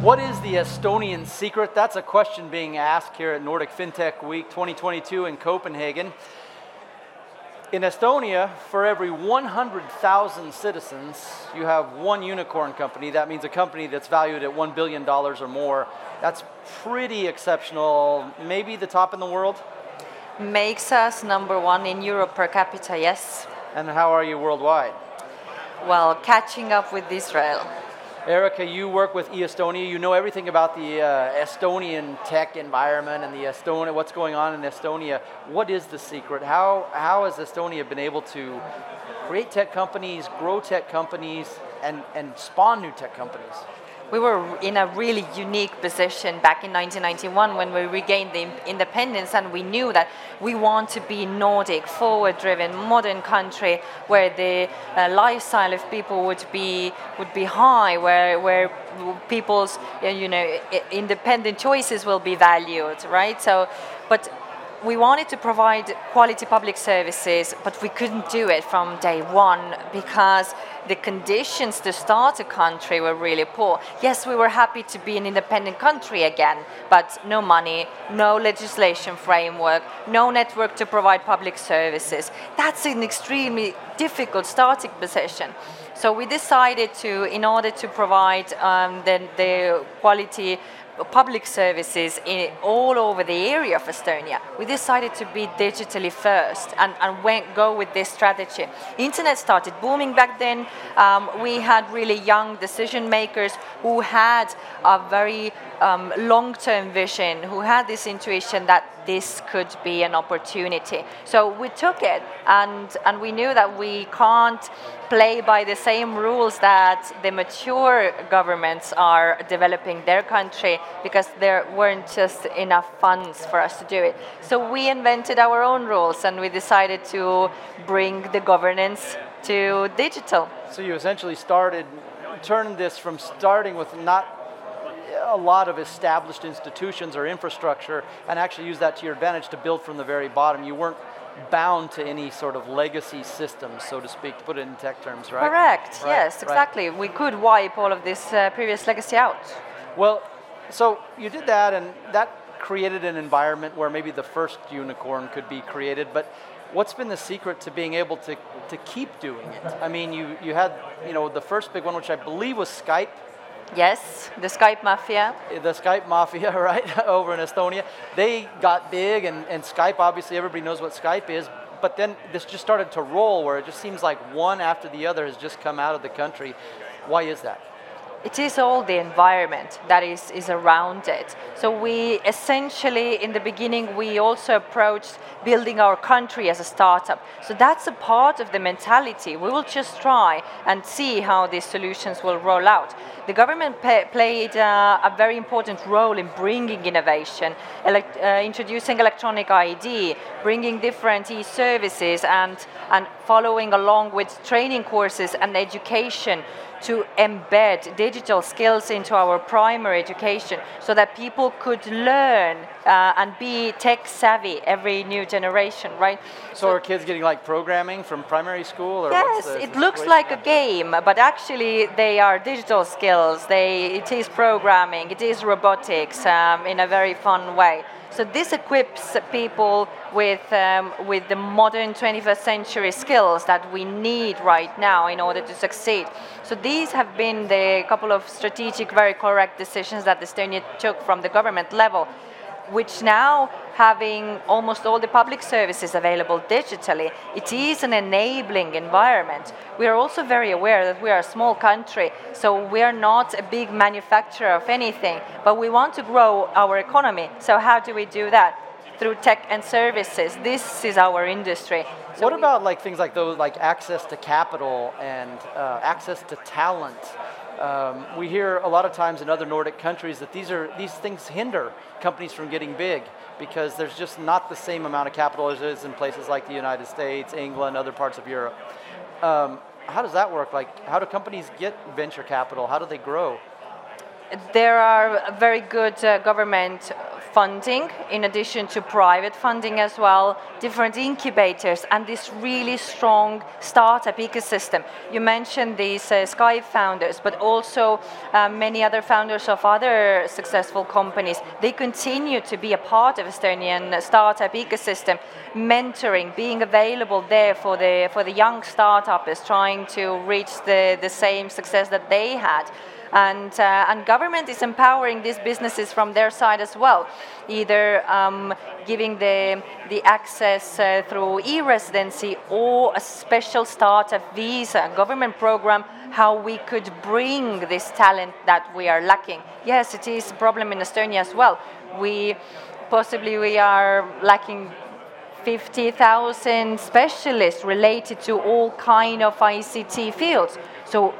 What is the Estonian secret? That's a question being asked here at Nordic FinTech Week 2022 in Copenhagen. In Estonia, for every 100,000 citizens, you have one unicorn company. That means a company that's valued at $1 billion or more. That's pretty exceptional. Maybe the top in the world? Makes us number one in Europe per capita, yes. And how are you worldwide? Well, catching up with Israel. Erika, you work with e-Estonia. You know everything about the uh, Estonian tech environment and the Estonia, what's going on in Estonia. What is the secret? How, how has Estonia been able to create tech companies, grow tech companies, and, and spawn new tech companies? We were in a really unique position back in 1991 when we regained the independence and we knew that we want to be Nordic, forward-driven, modern country where the uh, lifestyle of people would be would be high, where where people's you know independent choices will be valued, right? So, but we wanted to provide quality public services, but we couldn't do it from day one because the conditions to start a country were really poor. Yes, we were happy to be an independent country again, but no money, no legislation framework, no network to provide public services. That's an extremely difficult starting position. So we decided to, in order to provide um, the, the quality public services in, all over the area of Estonia. We decided to be digitally first and, and went, go with this strategy. Internet started booming back then. Um, we had really young decision makers who had a very um, long-term vision, who had this intuition that this could be an opportunity. So we took it, and, and we knew that we can't play by the same rules that the mature governments are developing their country because there weren't just enough funds for us to do it. So we invented our own rules and we decided to bring the governance to digital. So you essentially started, turned this from starting with not a lot of established institutions or infrastructure and actually use that to your advantage to build from the very bottom. You weren't bound to any sort of legacy system, so to speak, to put it in tech terms, right? Correct, right, yes, exactly. Right. We could wipe all of this uh, previous legacy out. Well, so you did that, and that created an environment where maybe the first unicorn could be created, but what's been the secret to being able to, to keep doing it? I mean, you, you had, you know, the first big one, which I believe was Skype, Yes, the Skype Mafia. The Skype Mafia, right, over in Estonia. They got big, and, and Skype, obviously, everybody knows what Skype is, but then this just started to roll where it just seems like one after the other has just come out of the country. Why is that? It is all the environment that is, is around it. So we essentially, in the beginning, we also approached building our country as a startup. So that's a part of the mentality. We will just try and see how these solutions will roll out. The government played uh, a very important role in bringing innovation, uh, introducing electronic ID, bringing different e-services and, and following along with training courses and education to embed digital skills into our primary education so that people could learn uh, and be tech savvy every new generation, right? So, so are kids getting like programming from primary school? Or yes, it looks like a game, but actually they are digital skills. They, it is programming, it is robotics um, in a very fun way. So this equips people with, um, with the modern 21st century skills that we need right now in order to succeed. So these have been the couple of strategic, very correct decisions that Estonia took from the government level which now having almost all the public services available digitally, it is an enabling environment. We are also very aware that we are a small country, so we are not a big manufacturer of anything, but we want to grow our economy. So how do we do that? Through tech and services. This is our industry. So what about like things like those, like access to capital and uh, access to talent? Um, we hear a lot of times in other Nordic countries that these are these things hinder companies from getting big because there's just not the same amount of capital as is in places like the United States, England, other parts of Europe. Um, how does that work? Like, how do companies get venture capital? How do they grow? There are very good uh, government funding, in addition to private funding as well, different incubators, and this really strong startup ecosystem. You mentioned these uh, Skype founders, but also uh, many other founders of other successful companies. They continue to be a part of Estonian startup ecosystem, mentoring, being available there for the for the young startups trying to reach the, the same success that they had and, uh, and government is empowering these businesses from their side as well, either um, giving the, the access uh, through e-residency or a special startup visa government program how we could bring this talent that we are lacking. Yes, it is a problem in Estonia as well. We possibly we are lacking 50,000 specialists related to all kind of ICT fields. So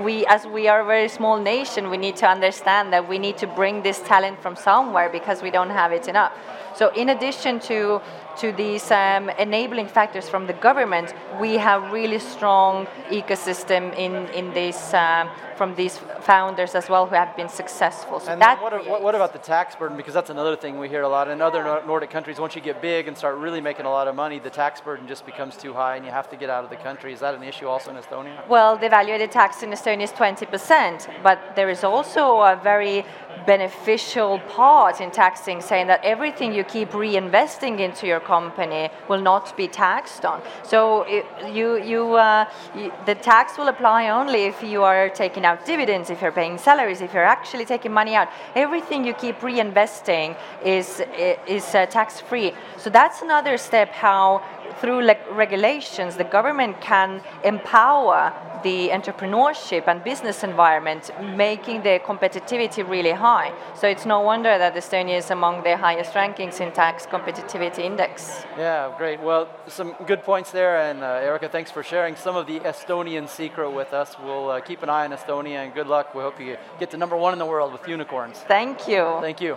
we, as we are a very small nation, we need to understand that we need to bring this talent from somewhere because we don't have it enough. So, in addition to to these um, enabling factors from the government, we have really strong ecosystem in in this um, from these founders as well who have been successful. So and that what, what, about the tax burden? Because that's another thing we hear a lot in other Nordic countries. Once you get big and start really making a lot of money, the tax burden just becomes too high, and you have to get out of the country. Is that an issue also in Estonia? Well, the value-added tax in Estonia is 20%, but there is also a very beneficial part in taxing, saying that everything you keep reinvesting into your company will not be taxed on. So it, you, you, uh, you, the tax will apply only if you are taking out dividends, if you're paying salaries, if you're actually taking money out. Everything you keep reinvesting is is uh, tax free. So that's another step how through regulations the government can empower the entrepreneurship and business environment, making the competitivity really high. So it's no wonder that Estonia is among the highest rankings in tax competitivity index. Yeah, great. Well, some good points there, and uh, Erika, thanks for sharing some of the Estonian secret with us. We'll uh, keep an eye on Estonia, and good luck. We hope you get to number one in the world with unicorns. Thank you. Thank you.